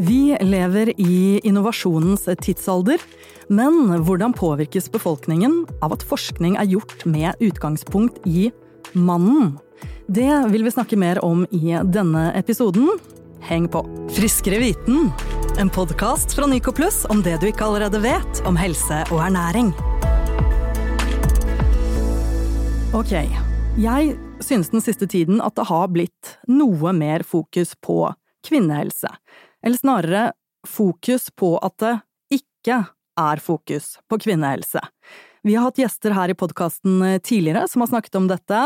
Vi lever i innovasjonens tidsalder, men hvordan påvirkes befolkningen av at forskning er gjort med utgangspunkt i mannen? Det vil vi snakke mer om i denne episoden. Heng på! Friskere viten, en podkast fra Nycoplus om det du ikke allerede vet om helse og ernæring. Ok, jeg synes den siste tiden at det har blitt noe mer fokus på kvinnehelse. Eller snarere fokus på at det ikke er fokus på kvinnehelse. Vi har hatt gjester her i podkasten tidligere som har snakket om dette,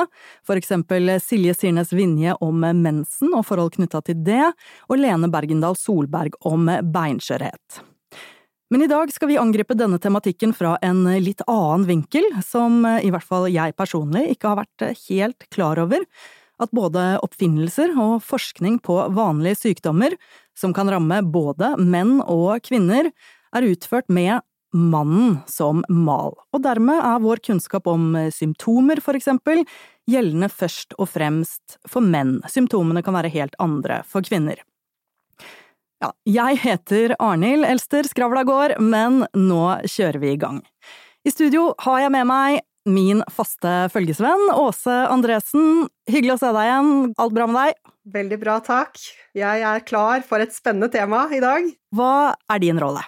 for eksempel Silje Sirnes Vinje om mensen og forhold knytta til det, og Lene Bergendal Solberg om beinskjørhet. Men i dag skal vi angripe denne tematikken fra en litt annen vinkel, som i hvert fall jeg personlig ikke har vært helt klar over, at både oppfinnelser og forskning på vanlige sykdommer, som kan ramme både menn og kvinner, er utført med mannen som mal, og dermed er vår kunnskap om symptomer, for eksempel, gjeldende først og fremst for menn. Symptomene kan være helt andre for kvinner. Ja, jeg heter Arnhild Elster Skravla gård, men nå kjører vi i gang. I studio har jeg med meg min faste følgesvenn Åse Andresen. Hyggelig å se deg igjen. Alt bra med deg? Veldig bra, takk. Jeg er klar for et spennende tema i dag. Hva er din rolle?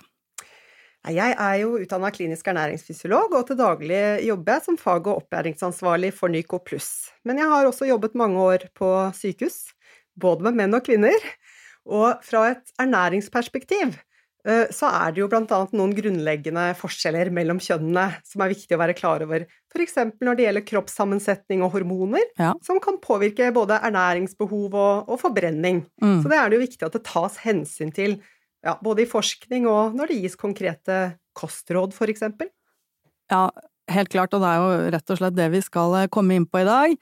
Jeg er jo utdanna klinisk ernæringsfysiolog, og til daglig jobber jeg som fag- og opplæringsansvarlig for Nyco pluss. Men jeg har også jobbet mange år på sykehus, både med menn og kvinner. Og fra et ernæringsperspektiv så er det jo annet noen grunnleggende forskjeller mellom kjønnene som er viktig å være klar over, f.eks. når det gjelder kroppssammensetning og hormoner, Ja. som kan påvirke både ernæringsbehov og, og forbrenning. Mm. Så det er det jo viktig at det tas hensyn til, ja, både i forskning og når det gis konkrete kostråd, f.eks. Ja, helt klart, og det er jo rett og slett det vi skal eh, komme inn på i dag.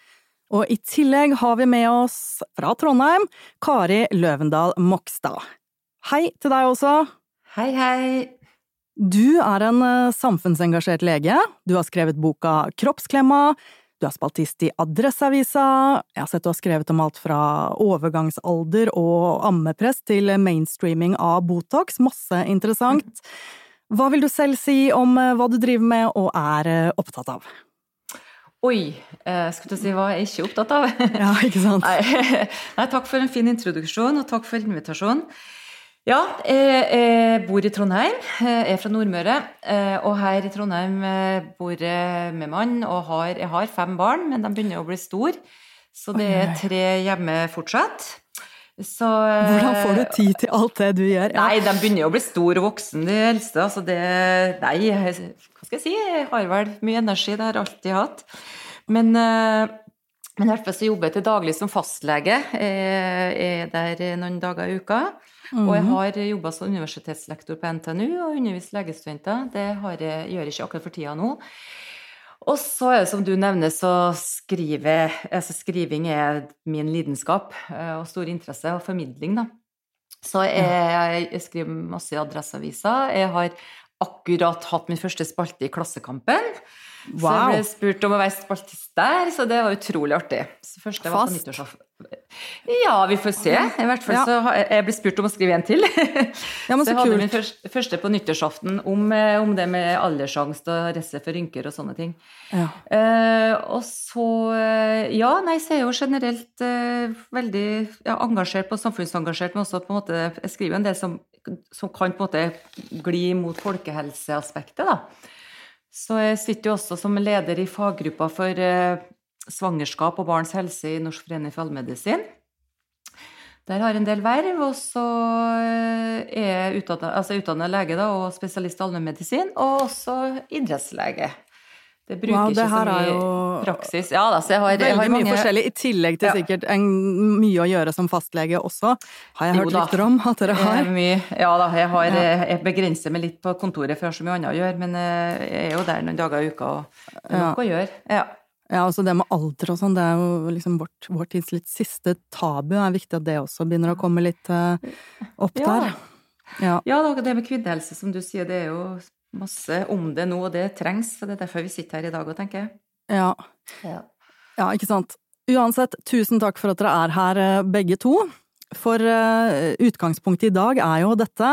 Og i tillegg har vi med oss fra Trondheim Kari Løvendal Mokstad. Hei til deg også. Hei, hei. Du er en eh, samfunnsengasjert lege. Du har skrevet boka Kroppsklemma. Du er spaltist i Adresseavisa. Jeg har sett du har skrevet om alt fra overgangsalder og ammepress til mainstreaming av Botox. Masse interessant. Hva vil du selv si om eh, hva du driver med og er eh, opptatt av? Oi, skulle til å si hva jeg er ikke opptatt av. Ja, ikke sant? Nei, takk for en fin introduksjon, og takk for invitasjonen. Ja, jeg, bor i Trondheim. Jeg er fra Nordmøre. eh, Og her i Trondheim eh, bor jeg med mann og har, jeg har fem barn, men de begynner å bli store. Så det er tre hjemme fortsatt. Så, Hvordan får du tid til alt det du gjør? Ja. Nei, de begynner jo å bli store og voksen, de eldste. Altså det Nei, hva skal jeg si? Jeg har vel mye energi, det har jeg alltid hatt. Men, eh, men i hvert fall så jobber jeg til daglig som fastlege. Jeg er der noen dager i uka. Og jeg har jobba som universitetslektor på NTNU og undervist legestudenter. Det har jeg, gjør jeg ikke akkurat for tida nå. Og så er det som du nevner, så skriver altså skriving er min lidenskap eh, og stor interesse og formidling, da. Så jeg, jeg skriver masse i Adresseavisa. Jeg har akkurat hatt min første spalte i Klassekampen. Så jeg ble spurt om å være spaltist der, så det var utrolig artig. Så først jeg var på nyttårsaften Ja, vi får se. I hvert fall Ja. så har jeg, ble spurt om å skrive en til. Ja, men så jeg hadde kult. min første, første på nyttårsaften om, eh, om det med aldersangst og redsel for rynker og sånne ting. Ja. Eh, og så eh, Ja, nei, så er jeg jo generelt eh, veldig ja, engasjert på samfunnsengasjert, men også på en måte Jeg skriver jo en del som, som kan på en måte gli mot folkehelseaspektet, da. Så jeg sitter jo også som leder i faggruppa for eh, svangerskap og barns helse i Norsk forening for allmedisin. Der har jeg en del verv, og så eh, er jeg utdannet, altså lege da, og spesialist i allmennmedisin, og også idrettslege. Det bruker Wow, det ikke så mye jo praksis. Ja da, så jeg har, jeg Veldig mange... mye forskjellig, i tillegg til Ja. sikkert en, mye å gjøre som fastlege også, har jeg hørt rykter om at dere har. mye, ja da, jeg, har, Ja. jeg begrenser meg litt på kontoret, for jeg har så mye annet å gjøre. Men eh, jeg er jo der noen dager i uka, og det er nok å gjøre. Ja. Ja, altså det med alder og sånn, det er jo liksom vårt, vår tids litt siste tabu. Det er viktig at det også begynner å komme litt eh, opp Ja. der. Ja. ja det med kvinnehelse, som du sier, det er jo masse om det nå, og det trengs. Så det er derfor vi sitter her i dag og tenker. Ja. Ja. ja, ikke sant. Uansett, tusen takk for at dere er her eh, begge to. For uh, utgangspunktet i dag er jo dette.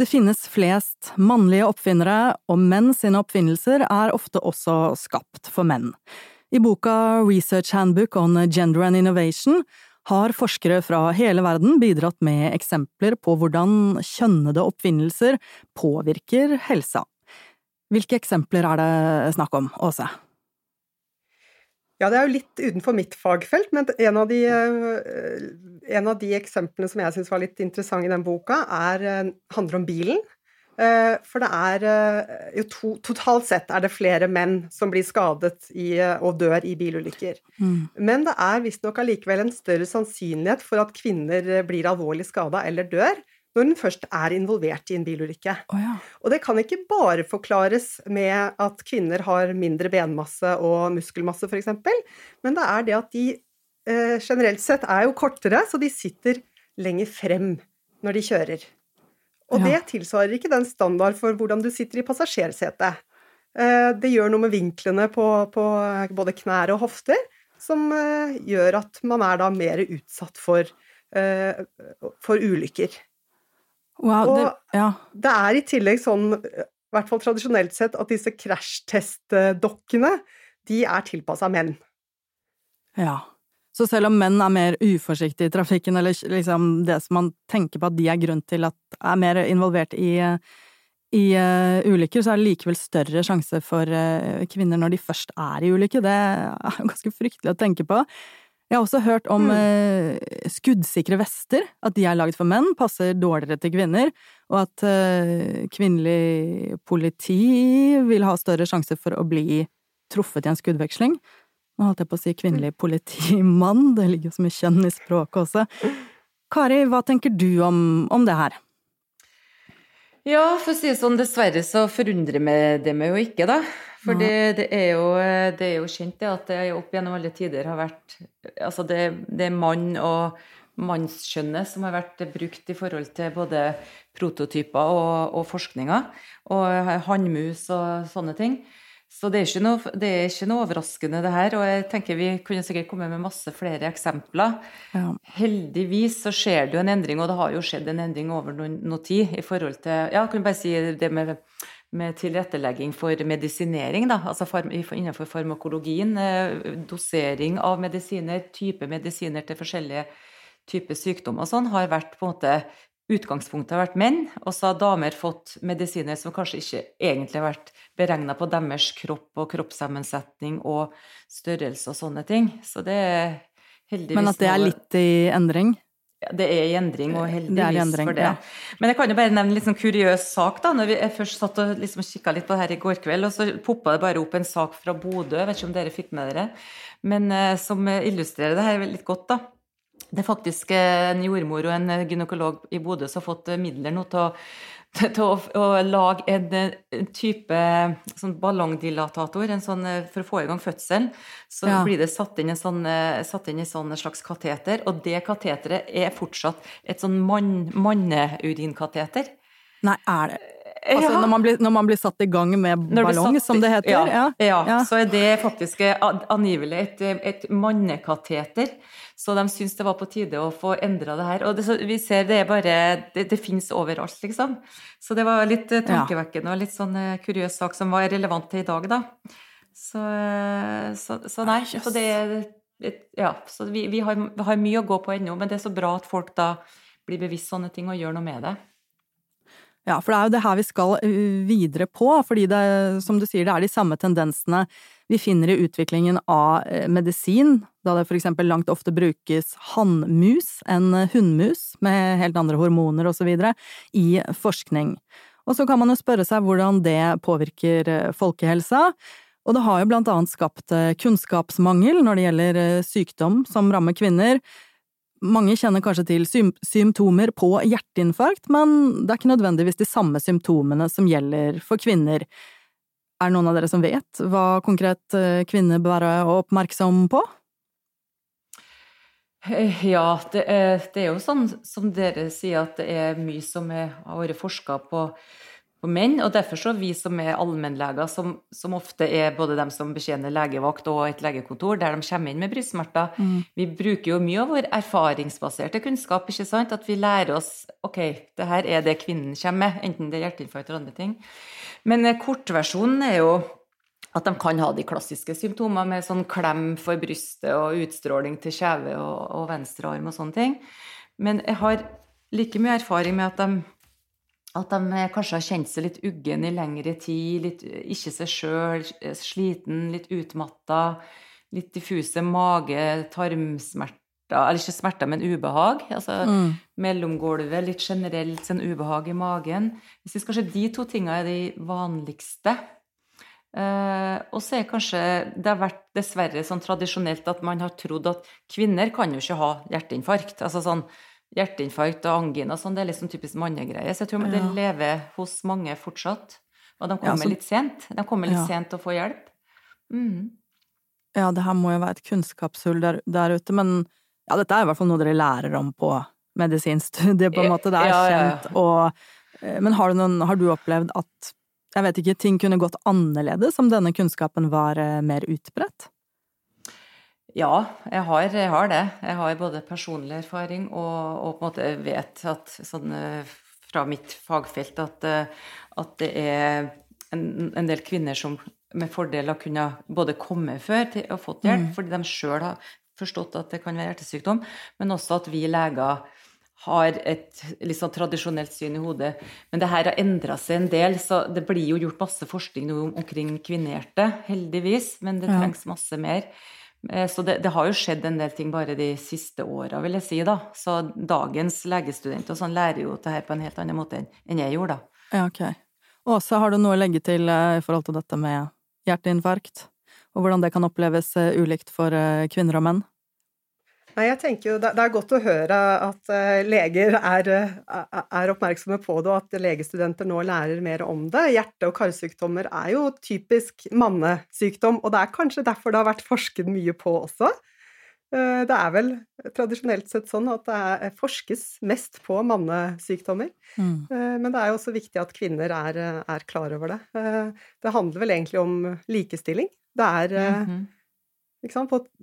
Det finnes flest mannlige oppfinnere, og menn sine oppfinnelser er ofte også skapt for menn. I boka Research Handbook on Gender and Innovation har forskere fra hele verden bidratt med eksempler på hvordan kjønnede oppfinnelser påvirker helsa. Hvilke eksempler er det snakk om, Åse? Ja, det er jo litt utenfor mitt fagfelt, men en av de, eh, en av de eksemplene som jeg syns var litt interessant i den boka, er, eh, handler om bilen. Eh, for det er jo to, Totalt sett er det flere menn som blir skadet i, og dør i bilulykker. Mm. Men det er visstnok allikevel en større sannsynlighet for at kvinner blir alvorlig skada eller dør, når hun først er involvert i en bilulykke. Oh, ja. Og det kan ikke bare forklares med at kvinner har mindre benmasse og muskelmasse, f.eks., men det er det at de eh, generelt sett er jo kortere, så de sitter lenger frem når de kjører. Og ja. det tilsvarer ikke den standard for hvordan du sitter i passasjersetet. Eh, det gjør noe med vinklene på, på både knær og hofter, som eh, gjør at man er da mer utsatt for, eh, for ulykker. Wow, det, ja. det er i tillegg sånn, i hvert fall tradisjonelt sett, at disse krasjtestdokkene, de er tilpassa menn. Ja. Så selv om menn er mer uforsiktige i trafikken, eller liksom det som man tenker på at de er grunn til at er mer involvert i, i uh, ulykker, så er det likevel større sjanse for uh, kvinner når de først er i ulykke. Det er ganske fryktelig å tenke på. Jeg har også hørt om mm. eh, skuddsikre vester, at de er laget for menn, passer dårligere til kvinner, og at eh, kvinnelig politi vil ha større sjanse for å bli truffet i en skuddveksling. Nå holdt jeg på å si kvinnelig politimann, det ligger jo så mye kjønn i språket også. Kari, hva tenker du om, om det her? Ja, for å si det sånn, dessverre så forundrer meg det meg jo ikke, da. For det, det, er jo, det, er jo, kjent det at det opp gjennom alle tider har vært Altså det, det er mann og mannskjønnet som har vært brukt i forhold til både prototyper og, og forskninga, og hannmus og sånne ting. Så det er, noe, det er, ikke noe, overraskende, det her. Og jeg tenker vi kunne sikkert komme med masse flere eksempler. Ja. Heldigvis så skjer det jo en endring, og det har jo skjedd en endring over noen, noe tid i forhold til Ja, jeg kan bare si det med, med tilrettelegging for medisinering, da. Altså innenfor farmakologien. Eh, dosering av medisiner, type medisiner til forskjellige typer sykdommer og sånn, har vært på en måte utgangspunktet har vært menn, og så har damer fått medisiner som kanskje ikke egentlig har vært beregna på deres kropp og kroppssammensetning og størrelse og sånne ting. Så det er heldigvis Men at det er litt i endring? Ja, det er i endring, og heldigvis endring, for det. Ja. Men jeg kan jo bare nevne en litt sånn kuriøs sak. da, når Jeg først satt og liksom kikka litt på det her i går kveld, og så poppa det bare opp en sak fra Bodø, jeg vet ikke om dere fikk med dere, men uh, som illustrerer det her litt godt. da. Det er faktisk en jordmor og en gynekolog i Bodø som har fått midler nå til å, til å, å lage en, en type sånn ballongdilatator sånn, for å få i gang fødselen. Så ja. blir det satt inn, en sånn, satt inn sånn slags kateter, og det kateteret er fortsatt et sånn man, manneurinkateter. Nei, er det Altså ja. når, man blir, når, man blir, satt i gang med ballong, satt, som det heter? Ja, ja, ja, så er det faktisk angivelig et, et mannekateter. Så de syns det var på tide å få endra det her. Og det, vi ser det er bare Det, det fins overalt, liksom. Så det var litt eh, tankevekkende og litt sånn uh, kuriøs sak som var relevant til i dag, da. Så, så, så nei. Så det Ja, så vi, vi, har, vi har mye å gå på ennå, men det er så bra at folk da blir bevisst sånne ting og gjør noe med det. Ja, for det er jo det her vi skal videre på, fordi det, som du sier, det er de samme tendensene vi finner i utviklingen av medisin, da det for eksempel langt ofte brukes hannmus enn hunnmus, med helt andre hormoner og så videre, i forskning. Og så kan man jo spørre seg hvordan det påvirker folkehelsa. Og det har jo blant annet skapt kunnskapsmangel når det gjelder sykdom som rammer kvinner, mange kjenner kanskje til symptomer på hjerteinfarkt, men det er ikke nødvendigvis de samme symptomene som gjelder for kvinner. Er det noen av dere som vet hva konkret eh, kvinner bør være oppmerksom på? Eh, ja, det er, det er, jo sånn som dere sier, at det er mye som er, har vært forska på, på menn, og derfor så vi som er allmennleger, som, som, ofte er både dem som betjener legevakt og et legekontor, der de kommer inn med brystsmerter, mm. vi bruker jo mye av vår erfaringsbaserte kunnskap, ikke sant? At vi lærer oss ok, det her er det kvinnen kommer med, enten det er hjerteinfarkt eller andre ting. Men eh, kortversjonen er jo at de kan ha de klassiske symptomer med sånn klem for brystet og utstråling til kjeve og, og venstre arm og sånne ting. Men jeg har like mye erfaring med at de at de kanskje har kjent seg litt uggen i lengre tid, litt ikke seg sjøl, sliten, litt utmatta, litt diffuse mage-, tarmsmerter Eller ikke smerter, men ubehag. Altså mm. mellomgulvet, litt generelt sånn ubehag i magen. Jeg syns kanskje de to tinga er de vanligste. Uh, og så er kanskje Det har vært dessverre sånn tradisjonelt at man har trodd at kvinner kan jo ikke ha hjerteinfarkt. Altså sånn hjerteinfarkt og angina sånn, det er liksom typisk mannegreie. Så jeg tror ja. det lever hos mange fortsatt. Og de kommer ja, så... litt sent. De kommer litt ja. sent til å få hjelp. Mm. Ja, det her må jo være et kunnskapshull der, der, ute, men ja, dette er i hvert fall noe dere lærer om på medisinstudiet, på en måte. Det er kjent, og eh, Men har du, noen, har du opplevd at jeg vet ikke, ting kunne gått annerledes om denne kunnskapen var eh, mer utbredt? Ja, jeg har, jeg har, det. Jeg har både personlig erfaring og, og på en måte vet at sånn fra mitt fagfelt at, at det er en, en, del kvinner som med fordel har kunnet både komme før til, og fått hjelp, mm. fordi de sjøl har forstått at det kan være hjertesykdom, men også at vi leger har et litt sånn tradisjonelt syn i hodet. Men det her har endra seg en del, så det blir jo gjort masse forskning nå omkring kvinnehjerte, heldigvis, men det trengs masse mer. Eh, så det, det, har jo skjedd en del ting bare de siste åra, vil jeg si. da. Så dagens legestudenter sånn lærer jo det her på en helt annen måte enn jeg gjorde, da. Ja, ok. Åse, har du noe å legge til eh, i forhold til dette med hjerteinfarkt? Og hvordan det kan oppleves eh, ulikt for kvinner og menn? Nei, jeg tenker jo Det er godt å høre at eh, leger er, eh, er, oppmerksomme på det, og at legestudenter nå lærer mer om det. Hjerte- og karsykdommer er jo typisk mannesykdom, og det er kanskje derfor det har vært forsket mye på også. Eh, det er vel tradisjonelt sett sånn at det forskes mest på mannesykdommer. Mm. Men det er jo også viktig at kvinner er, er klar over det. Det handler vel egentlig om likestilling. Det er mm -hmm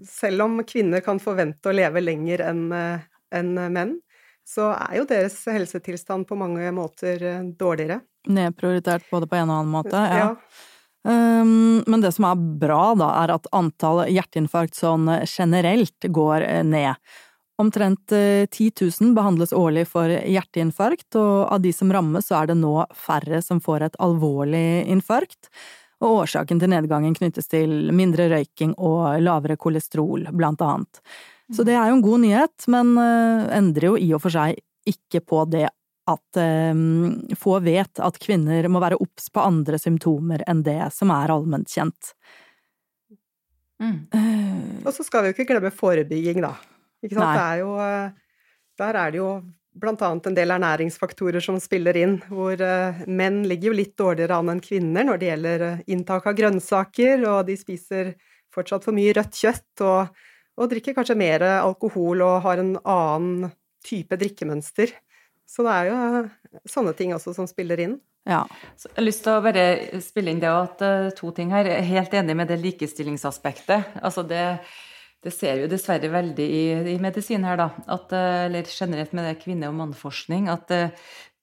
selv om kvinner kan forvente å leve lenger enn eh, en menn, så er jo deres helsetilstand på mange måter eh, dårligere. Nedprioritert både på en og annen måte, ja. ja. Um, men det som er bra, da, er at antall hjerteinfarkt sånn generelt går eh, ned. Omtrent 10 000 behandles årlig for hjerteinfarkt, og av de som rammes, så er det nå færre som får et alvorlig infarkt og årsaken til nedgangen knyttes til mindre røyking og lavere kolesterol, blant annet. Så det er jo en god nyhet, men eh, endrer jo i og for seg ikke på det at um, få vet at kvinner må være obs på andre symptomer enn det som er allment kjent. Mm. Uh, og så skal vi jo ikke glemme forebygging, da. Ikke sant? Det er jo Der er det jo blant annet en del ernæringsfaktorer som spiller inn, hvor uh, menn ligger jo litt dårligere an enn kvinner når det gjelder uh, inntak av grønnsaker, og de spiser fortsatt for mye rødt kjøtt og, og, drikker kanskje mer alkohol og har en annen type drikkemønster. Så det er jo uh, sånne ting også som spiller inn. Ja. Så jeg har lyst til å bare spille inn det at to ting her. Jeg er helt enig med det likestillingsaspektet. Altså det det ser jo dessverre veldig i, i medisin her, da, at, eh, eller generelt med det kvinne- og mannforskning, at eh,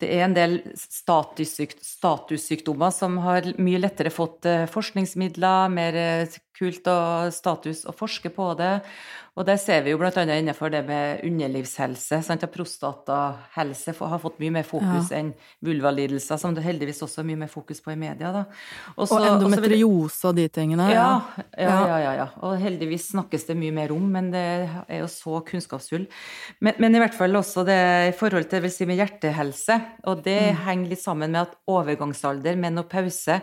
det er en del statussykdommer som har mye lettere fått eh, forskningsmidler, mer kult og status å forske på det. Og det ser vi jo bl.a. innenfor det med underlivshelse. Sant? Prostatahelse har fått mye mer fokus ja. enn vulvalidelser, som det heldigvis også er mye mer fokus på i media. Da. Også, og endometriose og de tingene. Ja, ja, ja, ja, ja. Og heldigvis snakkes det mye mer om, men det er jo så kunnskapshull. Men, men, i hvert fall også det i forhold til vil si med hjertehelse, og det mm. henger litt sammen med at overgangsalder, menopause,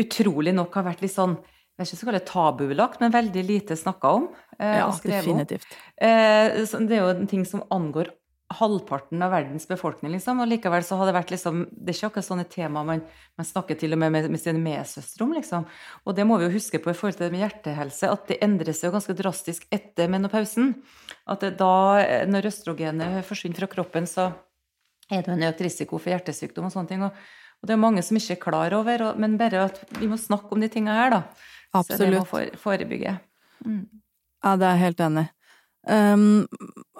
utrolig nok har vært litt sånn jeg er ikke så kalt tabubelagt, men veldig lite snakka om. Eh, ja, definitivt. Eh, det er jo en ting som angår halvparten av verdens befolkning, liksom. Og likevel så har det vært liksom Det er ikke akkurat sånne tema man, man snakker til og med med, med sine medsøstre om, liksom. Og det må vi jo huske på i forhold til det med hjertehelse, at det endrer seg jo ganske drastisk etter menopausen. At da, når østrogenet forsvinner fra kroppen, så er det en økt risiko for hjertesykdom og sånne ting. Og Og det er mange som ikke er klar over, men bare at vi må snakke om de tinga her, da. Absolutt. Så det må forebygge. Mm. Ja, det er jeg helt enig i. Um,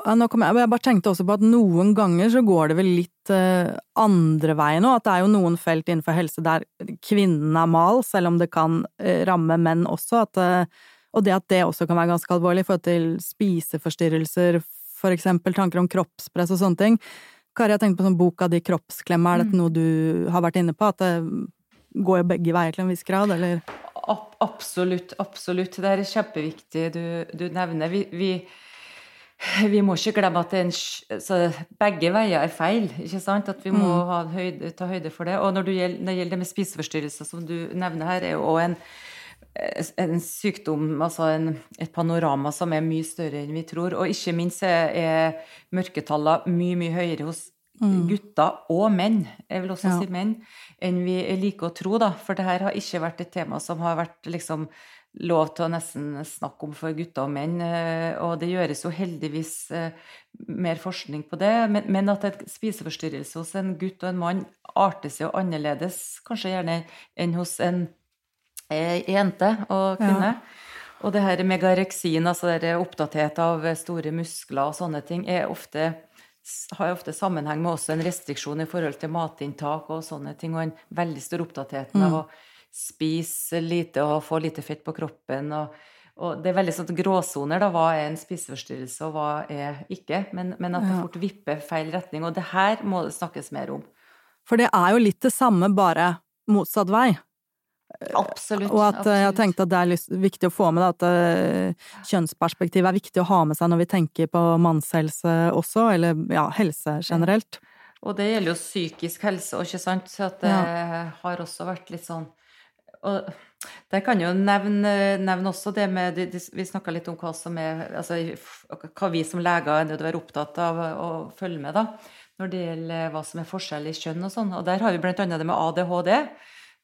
jeg, jeg, bare tenkte også på at noen ganger så går det vel litt uh, andre veien òg. At det er jo noen felt innenfor helse der kvinnen er mal, selv om det kan uh, ramme menn også. At, uh, og det at det også kan være ganske alvorlig i forhold til spiseforstyrrelser, for eksempel tanker om kroppspress og sånne ting. Kari, jeg tenkte på sånn boka di Kroppsklemme, er dette mm. noe du har vært inne på? At det går jo begge veier til en viss grad, eller? Absolutt, absolutt. Det er kjempeviktig du, du nevner. Vi, vi, vi, må ikke glemme at en, begge veier er feil. ikke sant? At vi må mm. høyde, ta høyde for det. Og når, gjelder, når det gjelder det med spiseforstyrrelser, som du nevner her, er jo også en en sykdom, altså en, et panorama som er mye større enn vi tror. Og ikke minst er, er mørketallene mye, mye høyere hos mm. gutter og menn, jeg vil også ja. si menn, enn vi liker å tro, da. For det her har ikke vært et tema som har vært liksom lov til å nesten snakke om for gutter og menn. Eh, og det gjøres jo heldigvis eh, mer forskning på det. Men, men at et spiseforstyrrelse hos en gutt og en mann arter seg jo annerledes, kanskje gjerne enn hos en jente og kvinne. Ja. Og det her megareksin, altså det opptatthet av store muskler og sånne ting, er ofte, har ofte sammenheng med også en restriksjon i forhold til matinntak og sånne ting, og en veldig stor opptatthet av mm. å spise lite og få lite fett på kroppen. og, og det er veldig sånn gråsoner, da. Hva er en spiseforstyrrelse, og hva er ikke? Men, men at det fort vipper feil retning. Og det her må det snakkes mer om. For det er jo litt det samme, bare motsatt vei. Absolutt. Og at absolutt. jeg tenkte at det er viktig å få med at uh, kjønnsperspektivet er viktig å ha med seg når vi tenker på mannshelse også, eller ja, helse generelt. Og det gjelder jo psykisk helse òg, ikke sant. Så at det ja. har også vært litt sånn og der kan jo nevne, nevne også det med Vi snakka litt om hva som er Altså hva vi som leger er nødt til å være opptatt av å følge med, da. Når det gjelder hva som er forskjell i kjønn og sånn. Og der har vi blant annet det med ADHD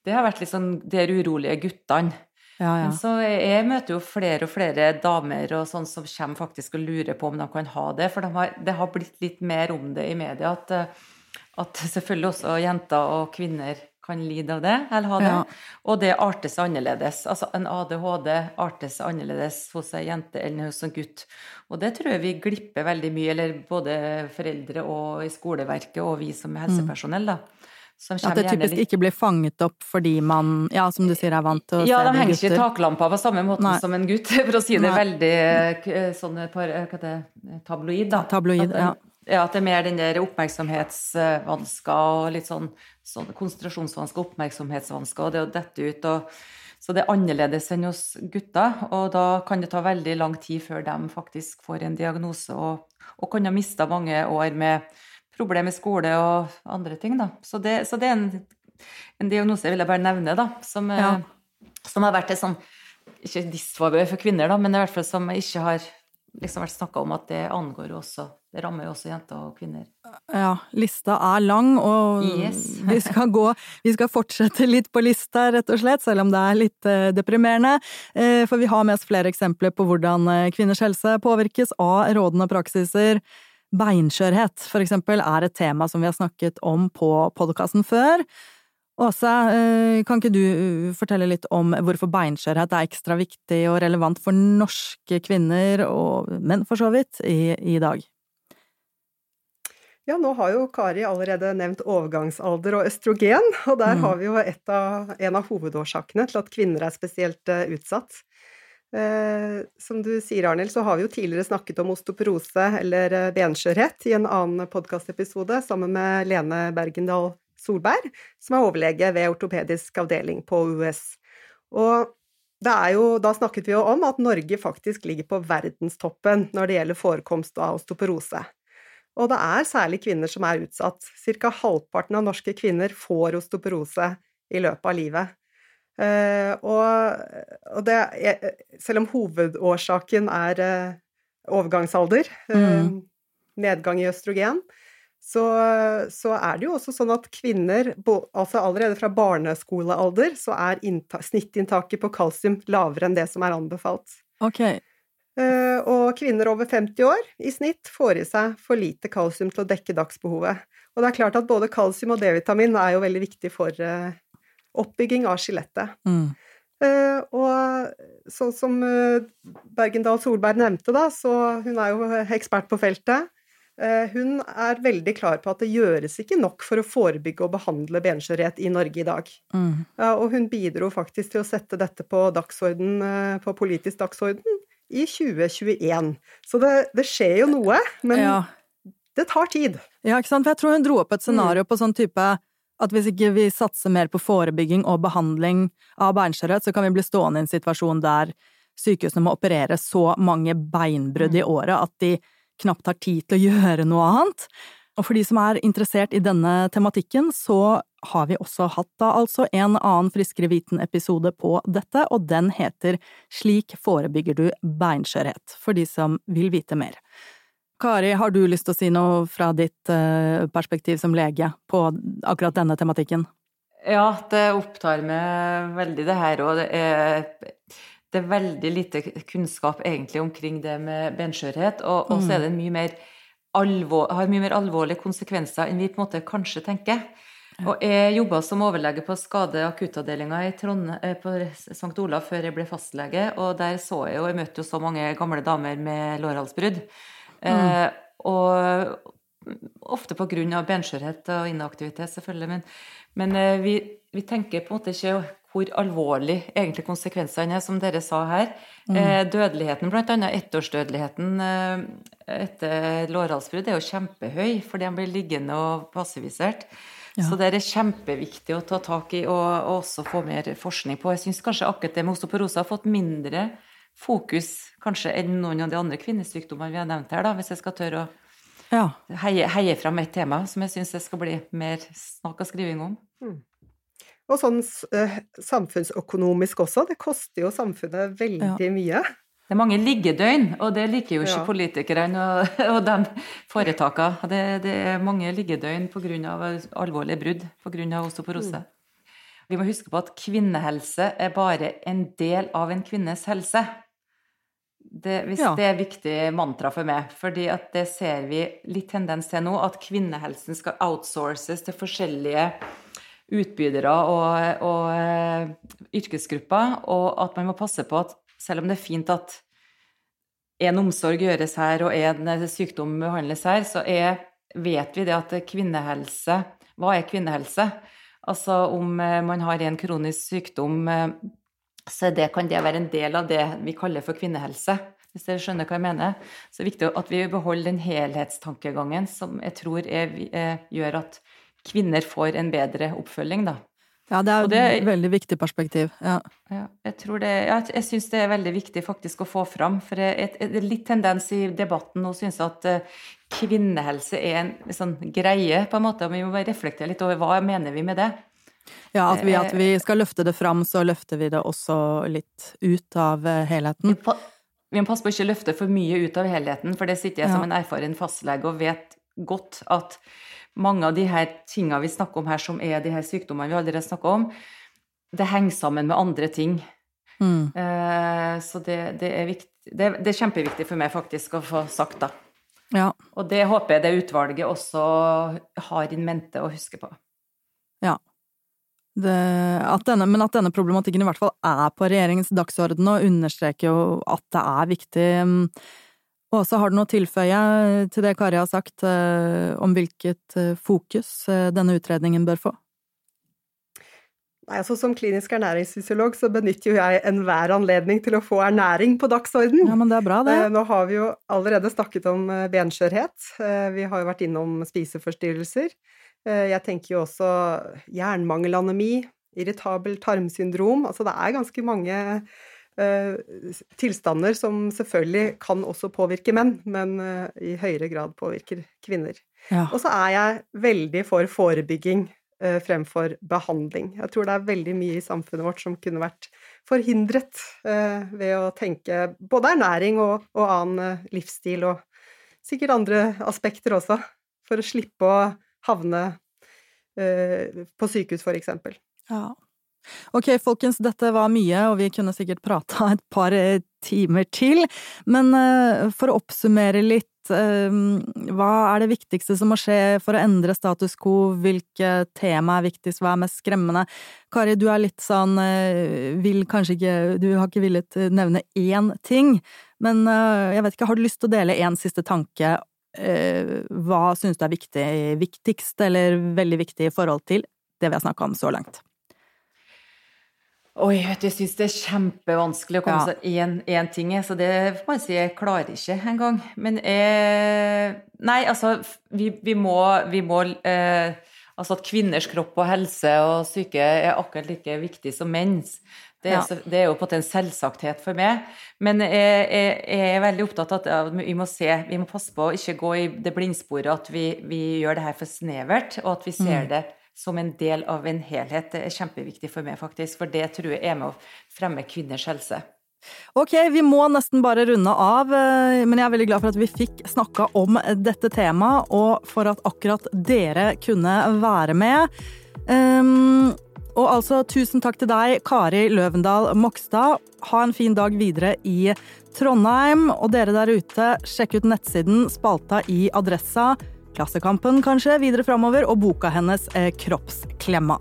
det har vært litt sånn de urolige guttene. Ja, ja. Men så jeg møter jo flere og flere damer og sånn som kommer faktisk og lurer på om de kan ha det. For de har, det har blitt litt mer om det i media. At, eh, at selvfølgelig også jenter og kvinner kan lide av det, eller ha det. Ja. Og det arter seg annerledes. Altså en ADHD arter seg annerledes hos ei jente enn hos en gutt. Og det tror jeg vi glipper veldig mye, eller både foreldre og i skoleverket og vi som mm. helsepersonell, da. At det typisk ikke blir fanget opp fordi man, ja, som du sier, er vant til å ja, se de henger ikke i taklampa på samme måte som en gutt, for å si det Nei. veldig sånn hva det, tabloid, da. Tabloid, at, ja. Ja, at det er mer den der oppmerksomhetsvansker og litt sånn, sånn konsentrasjonsvansker, oppmerksomhetsvansker, og det å dette ut og Så det er annerledes enn hos gutter, og da kan det ta veldig lang tid før de faktisk får en diagnose, og, og kan ha mista mange år med problemer med skole og andre ting, da. Så det, så det er en, en, diagnose jeg vil bare nevne, da, som, ja. Eh, som har vært et sånn Ikke disfavør for kvinner, da, men i hvert fall som ikke har liksom vært snakka om at det angår jo også Det rammer jo også jenter og kvinner. Ja, lista er lang, og yes. vi skal gå Vi skal fortsette litt på lista, rett og slett, selv om det er litt eh, deprimerende. Eh, for vi har med oss flere eksempler på hvordan kvinners helse påvirkes av rådende praksiser. Beinskjørhet, for eksempel, er et tema som vi har snakket om på podkasten før. Åse, eh, kan ikke du eh, fortelle litt om hvorfor beinskjørhet er ekstra viktig og relevant for norske kvinner, og menn for så vidt, i, i dag? Ja, nå har jo Kari allerede nevnt overgangsalder og østrogen, og der mm. har vi jo av, en av hovedårsakene til at kvinner er spesielt uh, utsatt. Eh, som du sier, Arnhild, så har vi jo tidligere snakket om osteoporose eller eh, benskjørhet i en annen podkastepisode sammen med Lene Bergendal Solberg, som er overlege ved ortopedisk avdeling på US. Og jo, da snakket vi jo om at Norge faktisk ligger på verdenstoppen når det gjelder forekomst av osteoporose. Og det er særlig kvinner som er utsatt. Cirka halvparten av norske kvinner får osteoporose i løpet av livet. Uh, og, og det er, selv om hovedårsaken er uh, overgangsalder, uh, nedgang i østrogen, så, så, er det jo også sånn at kvinner, altså allerede fra barneskolealder, så er snittinntaket på kalsium lavere enn det som er anbefalt. Okay. Uh, og kvinner over 50 år i snitt får i seg for lite kalsium til å dekke dagsbehovet. Og det er klart at både kalsium og D-vitamin er jo veldig viktig for eh, oppbygging av skjelettet. Mm. Uh, og sånn som uh, Bergendal Solberg nevnte, da, så hun er jo ekspert på feltet. Uh, hun er veldig klar på at det gjøres ikke nok for å forebygge og behandle benskjørhet i Norge i dag. Mm. og hun bidro faktisk til å sette dette på, dagsorden, på politisk dagsorden i 2021. Så det, det skjer jo noe, men ja. det tar tid. Ja, ikke sant. For jeg tror hun dro opp et scenario mm. på sånn type at hvis ikke vi satser mer på forebygging og behandling av beinskjørhet, så kan vi bli stående i en situasjon der sykehusene må operere så mange beinbrudd i mm. året at de knapt har tid til å gjøre noe annet. Og for de som er interessert i denne tematikken, så har vi også hatt da altså en annen Friskere viten-episode på dette, og den heter Slik forebygger du beinskjørhet, for de som vil vite mer. Kari, har du lyst til å si noe fra ditt eh, perspektiv som lege på akkurat denne tematikken? Ja, det opptar meg veldig det her, og det er, det er veldig lite kunnskap egentlig omkring det med benskjørhet, og, og så er det mye mer alvor, har mye mer alvorlige konsekvenser enn vi på en måte kanskje tenker. Og jeg jobba som overlege på skade- og akuttavdelinga eh, på St. Olav før jeg ble fastlege, og der så jeg jo Jeg møtte jo så mange gamle damer med lårhalsbrudd. Mm. Eh, og ofte av benskjørhet og inaktivitet, selvfølgelig. Men, men eh, vi, vi, tenker på en måte ikke hvor alvorlig egentlig konsekvensene er, som dere sa her. Mm. Eh, dødeligheten, annet ettårsdødeligheten etter lårhalsbrudd, er jo kjempehøy fordi han blir liggende og passivisert. Ja. Så det er kjempeviktig å ta tak i og, og også få mer forskning på. Jeg syns kanskje akkurat det med osteoporose har fått mindre fokus kanskje enn noen av de andre kvinnesykdommene vi har nevnt her, da, hvis jeg skal tørre å ja. heie, heie fram et tema som jeg syns det skal bli mer snakk og skriving om. Mm. Og sånn uh, samfunnsøkonomisk også, det koster jo samfunnet veldig ja. mye. Det er mange liggedøgn, og det liker jo ikke ja. politikerne og, og de foretakene. Det, det, er mange liggedøgn pga. alvorlige brudd pga. osteoporose. Mm. Vi må huske på at kvinnehelse er bare en del av en kvinnes helse. Det, hvis ja. det er viktig mantra for meg. fordi at det ser vi litt tendens til nå, at kvinnehelsen skal outsources til forskjellige utbydere og, og uh, yrkesgrupper, og at man må passe på at selv om det er fint at en omsorg gjøres her og en sykdom behandles her, så er, vet vi det at kvinnehelse Hva er kvinnehelse? Altså om eh, man har en kronisk sykdom eh, så det kan det være en del av det vi kaller for kvinnehelse. Hvis dere skjønner hva jeg mener. Så det er viktig at vi beholder den helhetstankegangen som jeg tror er, er, gjør at kvinner får en bedre oppfølging, da. Ja, det er et veldig viktig perspektiv. Ja. ja jeg tror det, ja, jeg syns det er veldig viktig faktisk å få fram. For det er litt tendens i debatten nå synes at uh, kvinnehelse er en sånn greie, på en måte. Og vi må bare reflektere litt over hva mener vi med det. Ja, at vi, at vi, eh, skal løfte det fram, så løfter vi det også litt ut av eh, helheten. Vi må passe på å ikke løfte for mye ut av helheten, for det sitter jeg ja. som en erfaren fastlege og vet godt at mange av de her tingene vi snakker om her, som er de her sykdommene vi allerede snakker om, det henger sammen med andre ting. Mm. Eh, så det, det, er viktig, det, det, er kjempeviktig for meg faktisk å få sagt, da. Ja. Og det håper jeg det utvalget også har in mente å huske på. Ja. Det, at denne, men at denne problematikken i hvert fall er på regjeringens dagsorden, og understreker jo at det er viktig. Åse, har du noe å tilføye til det Kari har sagt eh, om hvilket eh, fokus eh, denne utredningen bør få? Nei, altså Som klinisk ernæringsfysiolog så benytter jo jeg enhver anledning til å få ernæring på dagsorden. Ja, men det er bra, det. Nå har vi jo allerede snakket om benskjørhet. Vi har jo vært innom spiseforstyrrelser. Eh, jeg tenker jo også jernmangelanemi, irritabel tarmsyndrom Altså det er ganske mange uh, tilstander som selvfølgelig kan også påvirke menn, men uh, i høyere grad påvirker kvinner. Ja. Og så er jeg veldig for forebygging uh, fremfor behandling. Jeg tror det er veldig mye i samfunnet vårt som kunne vært forhindret ved å tenke både ernæring og, og annen livsstil, og sikkert andre aspekter også, for å slippe å havne eh, på sykehus, for eksempel. Ja. Ok, folkens, dette var mye, og vi kunne sikkert prata et par eh, timer til. Men uh, for å oppsummere litt, uh, hva er det viktigste som må skje for å endre status quo? Hvilke tema er viktigst, hva er mest skremmende? Kari, du er litt sånn uh, vil kanskje ikke Du har ikke villet nevne én ting, men jeg vet ikke, har du lyst til å dele én siste tanke? Hva syns du er viktig, viktigst eller veldig viktig i forhold til det vi har snakka om så langt? Oi, vet du, jeg syns det er kjempevanskelig å komme ja. seg én ting, så det får man si jeg klarer ikke engang. Men eh, Nei, altså, vi, vi må, vi må eh, Altså at kvinners kropp og helse og syke er akkurat like viktig som menns. Det er, ja. det er jo på en selvsagthet for meg. Men jeg, jeg, jeg, er veldig opptatt av at vi må se, vi må passe på å ikke gå i det blindsporet at vi, vi gjør det her for snevert, og at vi ser mm. det som en del av en helhet. Det er kjempeviktig for meg, faktisk, for det tror jeg er med å fremme kvinners helse. Ok, vi må nesten bare runde av, eh, men jeg er veldig glad for at vi fikk snakka om dette temaet, og for at akkurat dere kunne være med. Um, og altså, tusen takk til deg, Kari Løvendal Mokstad. Ha en fin dag videre i Trondheim. Og dere der ute, sjekk ut nettsiden spalta i Adressa Klassekampen kanskje videre framover, og boka hennes er Kroppsklemma.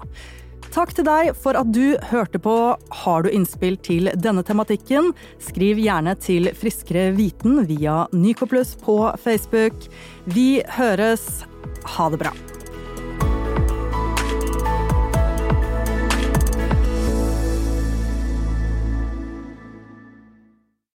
Takk til deg for at du hørte på. Har du innspill til denne tematikken, skriv gjerne til Friskere viten via Nykoplus på Facebook. Vi høres. Ha det bra.